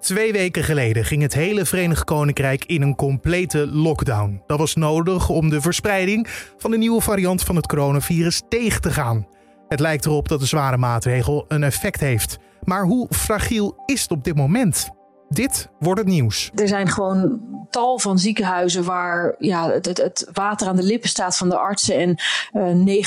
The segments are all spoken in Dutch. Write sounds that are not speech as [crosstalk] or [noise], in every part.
Twee weken geleden ging het hele Verenigd Koninkrijk in een complete lockdown. Dat was nodig om de verspreiding van de nieuwe variant van het coronavirus tegen te gaan. Het lijkt erop dat de zware maatregel een effect heeft. Maar hoe fragiel is het op dit moment? Dit wordt het nieuws. Er zijn gewoon tal van ziekenhuizen waar ja, het, het, water aan de lippen staat van de artsen en uh,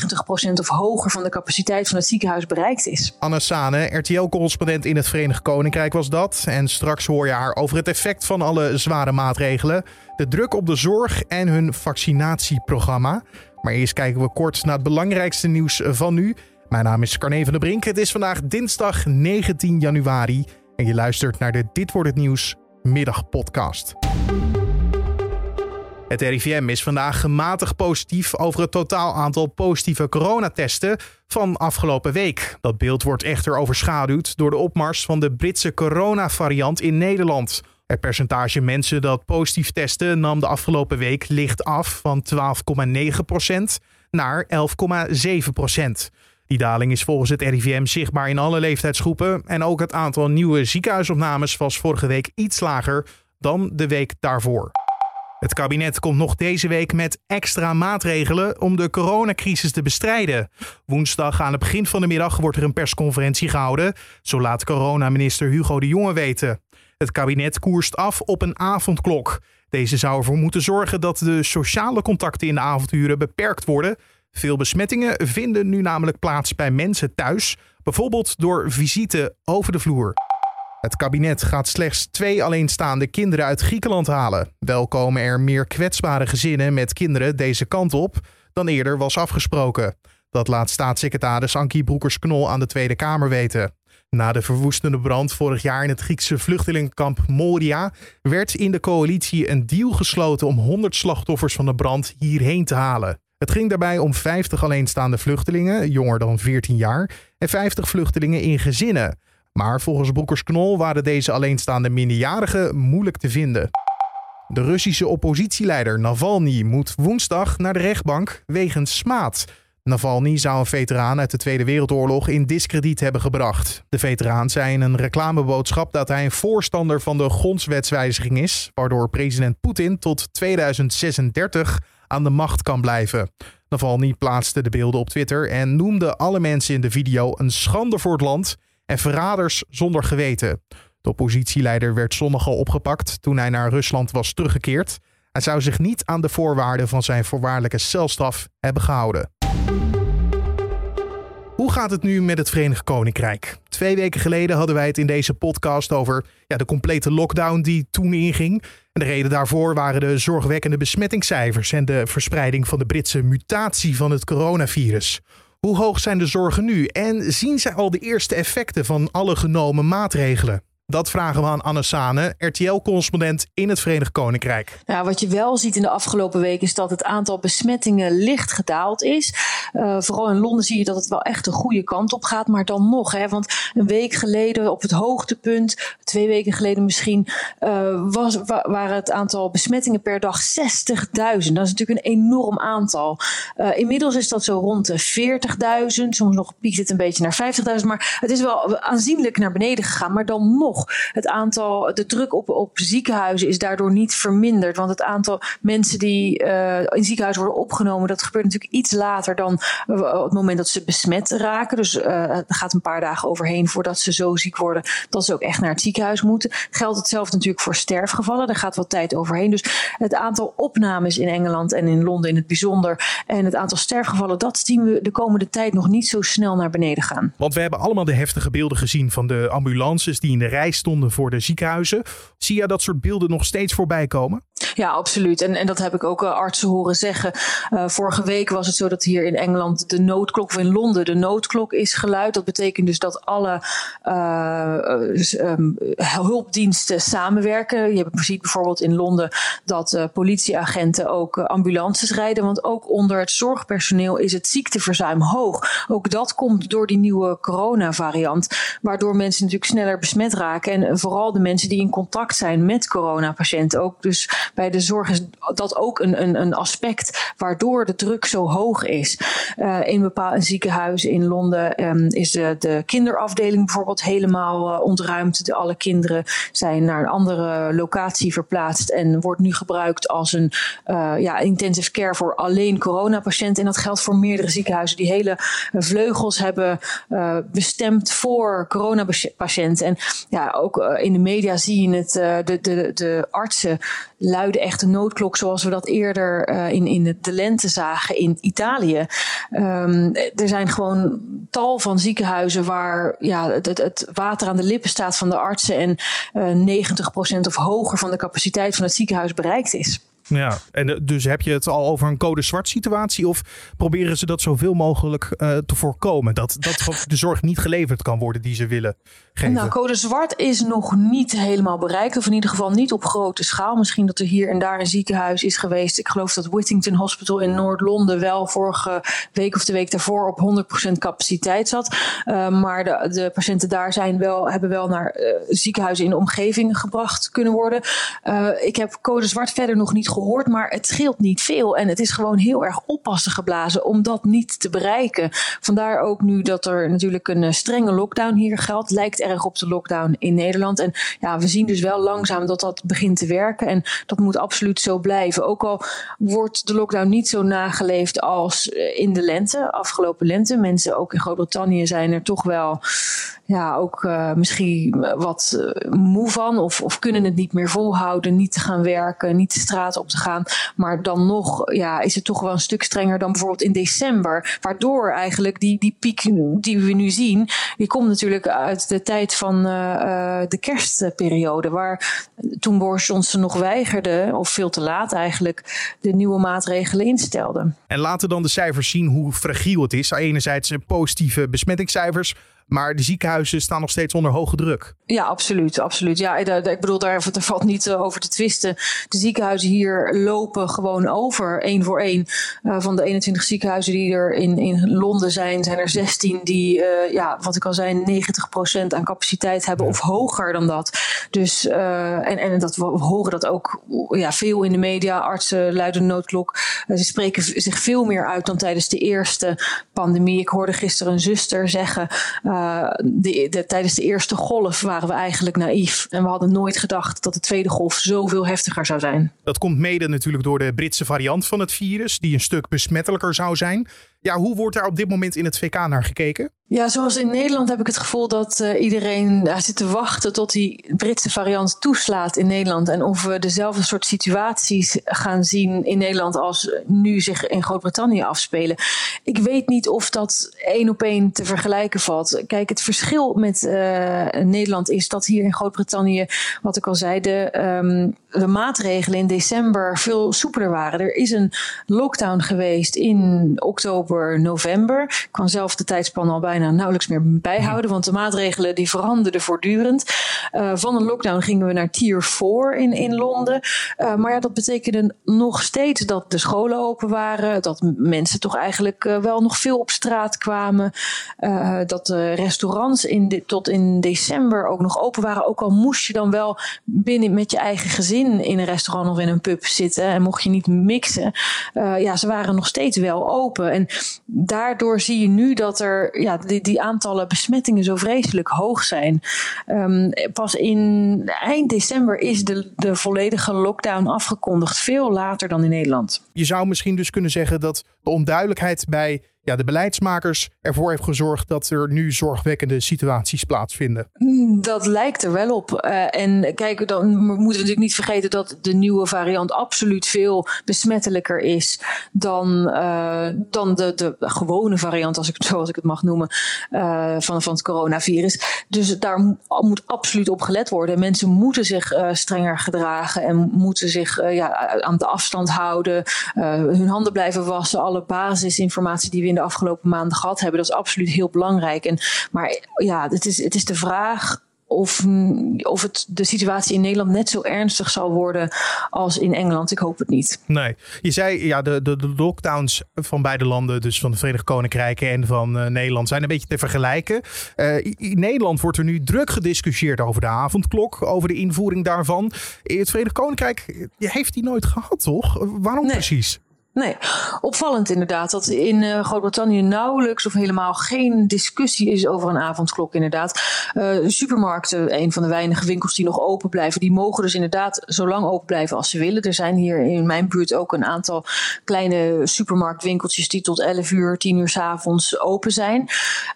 90% of hoger van de capaciteit van het ziekenhuis bereikt is. Anna Sane, RTL-correspondent in het Verenigd Koninkrijk was dat. En straks hoor je haar over het effect van alle zware maatregelen, de druk op de zorg en hun vaccinatieprogramma. Maar eerst kijken we kort naar het belangrijkste nieuws van nu. Mijn naam is Carne van der Brink. Het is vandaag dinsdag 19 januari. En je luistert naar de Dit wordt het nieuws middagpodcast. Het RIVM is vandaag gematigd positief over het totaal aantal positieve coronatesten van afgelopen week. Dat beeld wordt echter overschaduwd door de opmars van de Britse coronavariant in Nederland. Het percentage mensen dat positief testen nam de afgelopen week licht af van 12,9% naar 11,7%. Die daling is volgens het RIVM zichtbaar in alle leeftijdsgroepen en ook het aantal nieuwe ziekenhuisopnames was vorige week iets lager dan de week daarvoor. Het kabinet komt nog deze week met extra maatregelen om de coronacrisis te bestrijden. Woensdag aan het begin van de middag wordt er een persconferentie gehouden, zo laat coronaminister Hugo de Jonge weten. Het kabinet koerst af op een avondklok. Deze zou ervoor moeten zorgen dat de sociale contacten in de avonduren beperkt worden veel besmettingen vinden nu namelijk plaats bij mensen thuis, bijvoorbeeld door visite over de vloer. Het kabinet gaat slechts twee alleenstaande kinderen uit Griekenland halen. Wel komen er meer kwetsbare gezinnen met kinderen deze kant op dan eerder was afgesproken. Dat laat staatssecretaris Ankie Broekers-Knol aan de Tweede Kamer weten. Na de verwoestende brand vorig jaar in het Griekse vluchtelingenkamp Moria werd in de coalitie een deal gesloten om 100 slachtoffers van de brand hierheen te halen. Het ging daarbij om 50 alleenstaande vluchtelingen, jonger dan 14 jaar, en 50 vluchtelingen in gezinnen. Maar volgens Broekers-Knol waren deze alleenstaande minderjarigen moeilijk te vinden. De Russische oppositieleider Navalny moet woensdag naar de rechtbank wegens smaad. Navalny zou een veteraan uit de Tweede Wereldoorlog in discrediet hebben gebracht. De veteraan zei in een reclameboodschap dat hij een voorstander van de grondwetswijziging is, waardoor president Poetin tot 2036 aan de macht kan blijven. Navalny plaatste de beelden op Twitter en noemde alle mensen in de video een schande voor het land en verraders zonder geweten. De oppositieleider werd zondag al opgepakt toen hij naar Rusland was teruggekeerd. Hij zou zich niet aan de voorwaarden van zijn voorwaardelijke celstraf hebben gehouden. Gaat het nu met het Verenigd Koninkrijk? Twee weken geleden hadden wij het in deze podcast over ja, de complete lockdown die toen inging. En de reden daarvoor waren de zorgwekkende besmettingscijfers en de verspreiding van de Britse mutatie van het coronavirus. Hoe hoog zijn de zorgen nu en zien zij al de eerste effecten van alle genomen maatregelen? Dat vragen we aan Anne Sane, RTL-correspondent in het Verenigd Koninkrijk. Nou, wat je wel ziet in de afgelopen week is dat het aantal besmettingen licht gedaald is. Uh, vooral in Londen zie je dat het wel echt de goede kant op gaat. Maar dan nog, hè, want een week geleden op het hoogtepunt, twee weken geleden misschien, uh, was, waren het aantal besmettingen per dag 60.000. Dat is natuurlijk een enorm aantal. Uh, inmiddels is dat zo rond de 40.000. Soms nog piekt het een beetje naar 50.000. Maar het is wel aanzienlijk naar beneden gegaan. Maar dan nog het aantal, de druk op, op ziekenhuizen is daardoor niet verminderd. Want het aantal mensen die uh, in ziekenhuizen worden opgenomen, dat gebeurt natuurlijk iets later dan op het moment dat ze besmet raken. Dus uh, er gaat een paar dagen overheen voordat ze zo ziek worden dat ze ook echt naar het ziekenhuis moeten. Geldt hetzelfde natuurlijk voor sterfgevallen. Daar gaat wat tijd overheen. Dus het aantal opnames in Engeland en in Londen in het bijzonder en het aantal sterfgevallen, dat zien we de komende tijd nog niet zo snel naar beneden gaan. Want we hebben allemaal de heftige beelden gezien van de ambulances die in de rij stonden voor de ziekenhuizen. Zie je dat soort beelden nog steeds voorbij komen? Ja, absoluut. En, en dat heb ik ook uh, artsen horen zeggen. Uh, vorige week was het zo dat hier in Engeland de noodklok, of in Londen de noodklok is geluid. Dat betekent dus dat alle uh, um, hulpdiensten samenwerken. Je ziet bijvoorbeeld in Londen dat politieagenten ook ambulances rijden. Want ook onder het zorgpersoneel is het ziekteverzuim hoog. Ook dat komt door die nieuwe coronavariant. Waardoor mensen natuurlijk sneller besmet raken. En vooral de mensen die in contact zijn met coronapatiënten. Ook dus bij de zorg is dat ook een, een, een aspect waardoor de druk zo hoog is. Uh, in bepaalde ziekenhuizen in Londen um, is de, de, kinderafdeling bijvoorbeeld helemaal uh, ontruimd. Alle kinderen zijn naar een andere locatie verplaatst en wordt nu gebruikt als een uh, ja, intensive care voor alleen coronapatiënten. En dat geldt voor meerdere ziekenhuizen die hele vleugels hebben bestemd voor coronapatiënten. En ja, ook in de media zie je het, de, de, de artsen luiden echt een noodklok zoals we dat eerder uh, in, in de, de lente zagen in Italië. Um, er zijn gewoon tal van ziekenhuizen waar ja, het, het, water aan de lippen staat van de artsen en uh, eh, 90% of hoger van de capaciteit van het ziekenhuis bereikt is. Ja, en eh, dus heb je het al over een code zwart situatie of proberen ze dat zoveel mogelijk uh, te voorkomen? Dat, dat de zorg niet geleverd kan worden die ze willen geven? Nou, code zwart is nog niet helemaal bereikt, of in ieder geval niet op grote schaal. Misschien dat er hier en daar een ziekenhuis is geweest. Ik geloof dat Whittington Hospital in Noord-Londen wel vorige week of de week daarvoor op 100% capaciteit zat. Uh, maar de, de, patiënten daar zijn wel, hebben wel naar ziekenhuizen in de omgeving gebracht kunnen worden. ik heb code zwart verder nog niet gehoord, maar het scheelt niet veel. En het is gewoon heel erg oppassen geblazen om dat niet te bereiken. Vandaar ook nu dat er natuurlijk een eh, strenge lockdown hier geldt. Lijkt erg op de lockdown in Nederland. En ja, we zien dus wel langzaam dat dat begint te werken. En dat moet absoluut zo blijven. Ook al wordt de lockdown niet zo nageleefd als eh, in de lente, afgelopen lente. Mensen ook in Groot-Brittannië zijn er toch wel ja, ook uh, misschien wat uh, moe van of, of kunnen het niet meer volhouden, niet te gaan werken, niet de straat op te gaan. Maar dan nog ja, is het toch wel een stuk strenger dan bijvoorbeeld in december. Waardoor eigenlijk die, die piek die we nu zien, die komt natuurlijk uit de tijd van de kerstperiode. Waar toen Boris Johnson nog weigerde, of veel te laat eigenlijk, de nieuwe maatregelen instelde. En laten dan de cijfers zien hoe fragiel het is. Enerzijds positieve besmettingscijfers maar de ziekenhuizen staan nog steeds onder hoge druk. Ja, absoluut. absoluut. Ja, ik bedoel, [laughs] daar valt niet eh, over te twisten. De ziekenhuizen hier lopen gewoon over, één voor één. Uh, van de 21 ziekenhuizen die er in, in Londen zijn, zijn er 16 die, uh, ja, wat ik al zei, 90% aan capaciteit hebben of hoger dan dat. Dus, en, en dat, we horen dat ook ja, veel in de media. Artsen luiden noodklok. ze spreken zich veel meer uit dan tijdens de eerste pandemie. Ik hoorde gisteren een zuster zeggen de, de, tijdens de eerste golf waren we eigenlijk naïef. En we hadden nooit gedacht dat de tweede golf zoveel heftiger zou zijn. Dat komt mede natuurlijk door de Britse variant van het virus, die een stuk besmettelijker zou zijn. Ja, hoe wordt daar op dit moment in het VK naar gekeken? Ja, zoals in Nederland heb ik het gevoel dat uh, iedereen uh, zit te wachten tot die Britse variant toeslaat in Nederland. En of we dezelfde soort situaties gaan zien in Nederland als nu zich in Groot-Brittannië afspelen. Ik weet niet of dat één op één te vergelijken valt. Kijk, het verschil met uh, Nederland is dat hier in Groot-Brittannië, wat ik al zei, de, um, de maatregelen in december veel soepeler waren. Er is een lockdown geweest in oktober, november. Ik kan zelf de tijdspan al bijna nauwelijks meer bijhouden, want de maatregelen die veranderden voortdurend. Uh, van een lockdown gingen we naar tier 4 in, in Londen. Uh, maar ja, dat betekende nog steeds dat de scholen open waren, dat mensen toch eigenlijk uh, wel nog veel op straat kwamen, dat de restaurants in tot in december ook nog open waren. Ook al moest je dan wel binnen met je eigen gezin in een restaurant of in een pub zitten en mocht je niet mixen. ja, ze waren nog steeds wel open. En daardoor zie je nu dat er ja, die, die aantallen besmettingen zo vreselijk hoog zijn. Um, pas in eind december is de, de volledige lockdown afgekondigd. Veel later dan in Nederland. Je zou misschien dus kunnen zeggen dat de onduidelijkheid bij ja, de beleidsmakers ervoor heeft gezorgd dat er nu zorgwekkende situaties plaatsvinden. Dat lijkt er wel op. Uh, en kijk, dan moeten we natuurlijk niet vergeten dat de nieuwe variant absoluut veel besmettelijker is dan, uh, dan de, de gewone variant, als ik, zoals ik het mag noemen, uh, van, van het coronavirus. Dus daar moet absoluut op gelet worden. Mensen moeten zich strenger gedragen en moeten zich ja, aan de afstand houden, hun handen blijven wassen, alle basisinformatie die we in de afgelopen maanden gehad hebben. Dat is absoluut heel belangrijk. En, maar ja, het is, het is de vraag of, of het, de situatie in Nederland net zo ernstig zal worden als in Engeland. Ik hoop het niet. Nee, je zei ja, de, de, de lockdowns van beide landen, dus van de Verenigd Koninkrijk en van uh, Nederland, zijn een beetje te vergelijken. Uh, in Nederland wordt er nu druk gediscussieerd over de avondklok, over de invoering daarvan. In het Verenigd Koninkrijk heeft die nooit gehad, toch? Waarom nee. precies? Nee, opvallend inderdaad dat in uh, Groot-Brittannië nauwelijks of helemaal geen discussie is over een avondklok inderdaad. Uh, supermarkten, een van de weinige winkels die nog open blijven, die mogen dus inderdaad zo lang open blijven als ze willen. Er zijn hier in mijn buurt ook een aantal kleine supermarktwinkeltjes die tot 11 uur, 10 uur s avonds open zijn.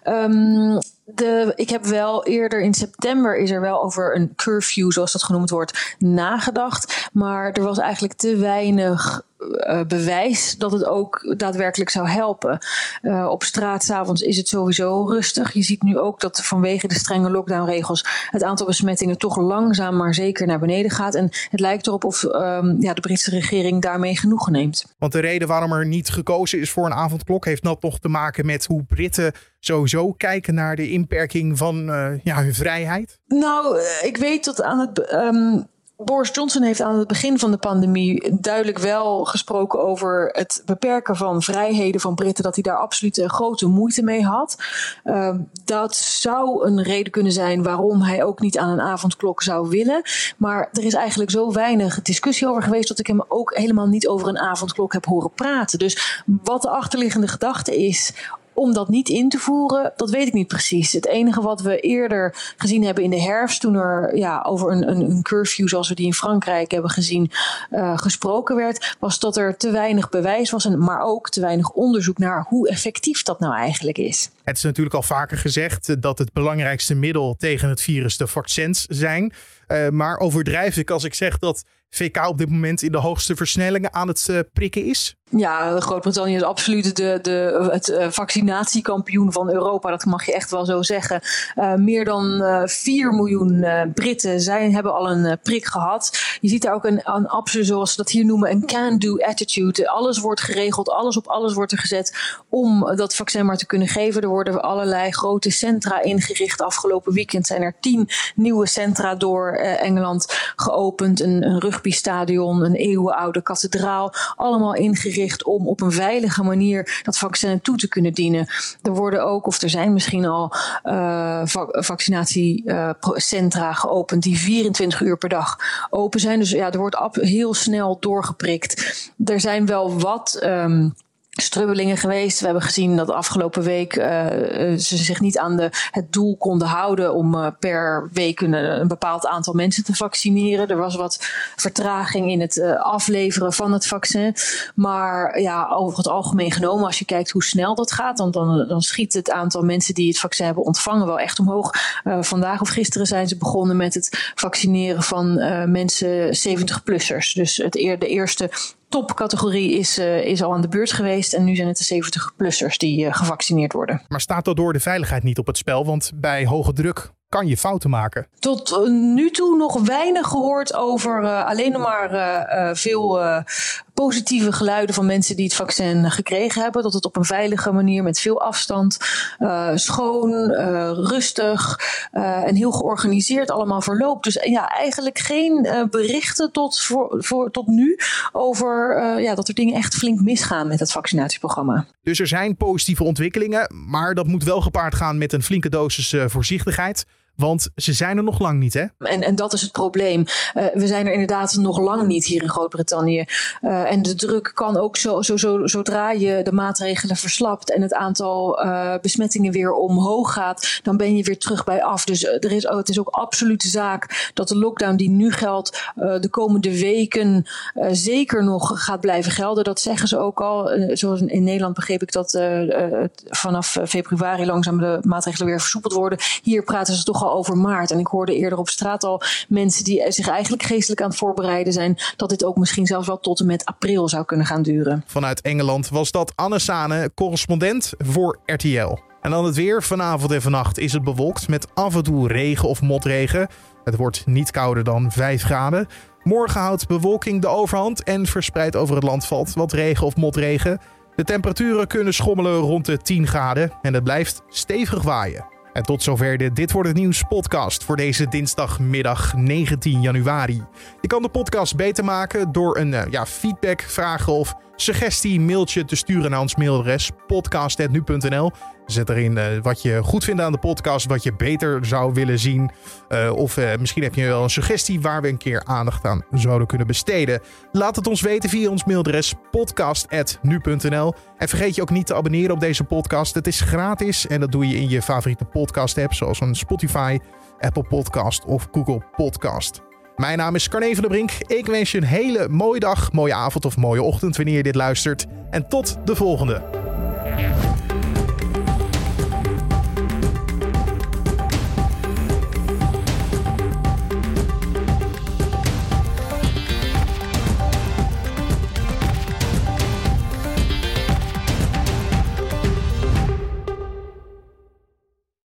Um, de, ik heb wel eerder in september is er wel over een curfew, zoals dat genoemd wordt, nagedacht. Maar er was eigenlijk te weinig uh, bewijs dat het ook daadwerkelijk zou helpen. Uh, op straat s'avonds is het sowieso rustig. Je ziet nu ook dat vanwege de strenge lockdownregels het aantal besmettingen toch langzaam maar zeker naar beneden gaat. En het lijkt erop of um, ja, de Britse regering daarmee genoegen neemt. Want de reden waarom er niet gekozen is voor een avondklok heeft dat toch te maken met hoe Britten sowieso kijken naar de inperking van uh, ja, hun vrijheid? Nou, ik weet dat aan het. Um, Boris Johnson heeft aan het begin van de pandemie duidelijk wel gesproken over het beperken van vrijheden van Britten, dat hij daar absoluut grote moeite mee had. Uh, dat zou een reden kunnen zijn waarom hij ook niet aan een avondklok zou willen. Maar er is eigenlijk zo weinig discussie over geweest dat ik hem ook helemaal niet over een avondklok heb horen praten. Dus wat de achterliggende gedachte is om dat niet in te voeren, dat weet ik niet precies. Het enige wat we eerder gezien hebben in de herfst, toen er ja, over een, een, een curfew zoals we die in Frankrijk hebben gezien, uh, gesproken werd, was dat er te weinig bewijs was, en, maar ook te weinig onderzoek naar hoe effectief dat nou eigenlijk is. Het is natuurlijk al vaker gezegd dat het belangrijkste middel tegen het virus de vaccins zijn. Uh, maar overdrijf ik als ik zeg dat VK op dit moment in de hoogste versnellingen aan het uh, prikken is? Ja, Groot-Brittannië is absoluut de, de, het uh, vaccinatiekampioen van Europa. Dat mag je echt wel zo zeggen. Uh, meer dan uh, 4 miljoen Britten zijn, hebben al een prik gehad. Je ziet daar ook een, een absoluut, zoals ze dat hier noemen, een can-do attitude. Alles wordt geregeld, alles op alles wordt er gezet om dat vaccin maar te kunnen geven. Er worden allerlei grote centra ingericht. Afgelopen weekend zijn er tien nieuwe centra door Engeland geopend. Een, een rugbystadion, een eeuwenoude kathedraal. Allemaal ingericht om op een veilige manier dat vaccin toe te kunnen dienen. Er worden ook, of er zijn misschien al uh, vaccinatiecentra uh, geopend die 24 uur per dag open zijn. Dus ja, er wordt heel snel doorgeprikt. Er zijn wel wat. Um, strubbelingen geweest. We hebben gezien dat afgelopen week uh, ze zich niet aan de, het doel konden houden om uh, per week een, bepaald aantal mensen te vaccineren. Er was wat vertraging in het afleveren van het vaccin. Maar ja, over het algemeen genomen, als je kijkt hoe snel dat gaat, dan, dan, dan schiet het aantal mensen die het vaccin hebben ontvangen wel echt omhoog. vandaag of gisteren zijn ze begonnen met het vaccineren van mensen 70-plussers. Dus het, de eerste topcategorie is, uh, is al aan de beurt geweest. En nu zijn het de 70-plussers die uh, gevaccineerd worden. Maar staat daardoor de veiligheid niet op het spel? Want bij hoge druk kan je fouten maken. Tot nu toe nog weinig gehoord over uh, alleen maar uh, veel positieve geluiden van mensen die het vaccin gekregen hebben. Dat het op een veilige manier met veel afstand, schoon, rustig en heel georganiseerd allemaal verloopt. Dus ja, eigenlijk geen berichten tot, voor, voor, tot nu over ja, dat er dingen echt flink misgaan met het vaccinatieprogramma. Dus er zijn positieve ontwikkelingen, maar dat moet wel gepaard gaan met een flinke dosis voorzichtigheid. Want ze zijn er nog lang niet, hè? En, en dat is het probleem. Uh, we zijn er inderdaad nog lang niet hier in Groot-Brittannië. Uh, en de druk kan ook zo, zo, zo, zodra je de maatregelen verslapt en het aantal uh, besmettingen weer omhoog gaat, dan ben je weer terug bij af. Dus er is, oh, het is ook absolute zaak dat de lockdown die nu geldt, de komende weken zeker nog gaat blijven gelden. Dat zeggen ze ook al. zoals in Nederland begreep ik dat vanaf februari langzaam de maatregelen weer versoepeld worden. Hier praten ze toch over maart. En ik hoorde eerder op straat al mensen die zich eigenlijk geestelijk aan het voorbereiden zijn. dat dit ook misschien zelfs wel tot en met april zou kunnen gaan duren. Vanuit Engeland was dat Anne Sane, correspondent voor RTL. En dan het weer. Vanavond en vannacht is het bewolkt met af en toe regen of motregen. Het wordt niet kouder dan 5 graden. Morgen houdt bewolking de overhand en verspreid over het land valt wat regen of motregen. De temperaturen kunnen schommelen rond de 10 graden en het blijft stevig waaien. En tot zover de Dit wordt het nieuws podcast voor deze dinsdagmiddag 19 januari. Je kan de podcast beter maken door een ja, feedback, vragen of suggestie, mailtje te sturen naar ons mailadres podcast.nu.nl. Zet erin uh, wat je goed vindt aan de podcast, wat je beter zou willen zien. Uh, of uh, misschien heb je wel een suggestie waar we een keer aandacht aan zouden kunnen besteden. Laat het ons weten via ons mailadres podcast.nu.nl. En vergeet je ook niet te abonneren op deze podcast. Het is gratis en dat doe je in je favoriete podcast app zoals een Spotify, Apple Podcast of Google Podcast. Mijn naam is Carne van der Brink. Ik wens je een hele mooie dag, mooie avond of mooie ochtend wanneer je dit luistert. En tot de volgende.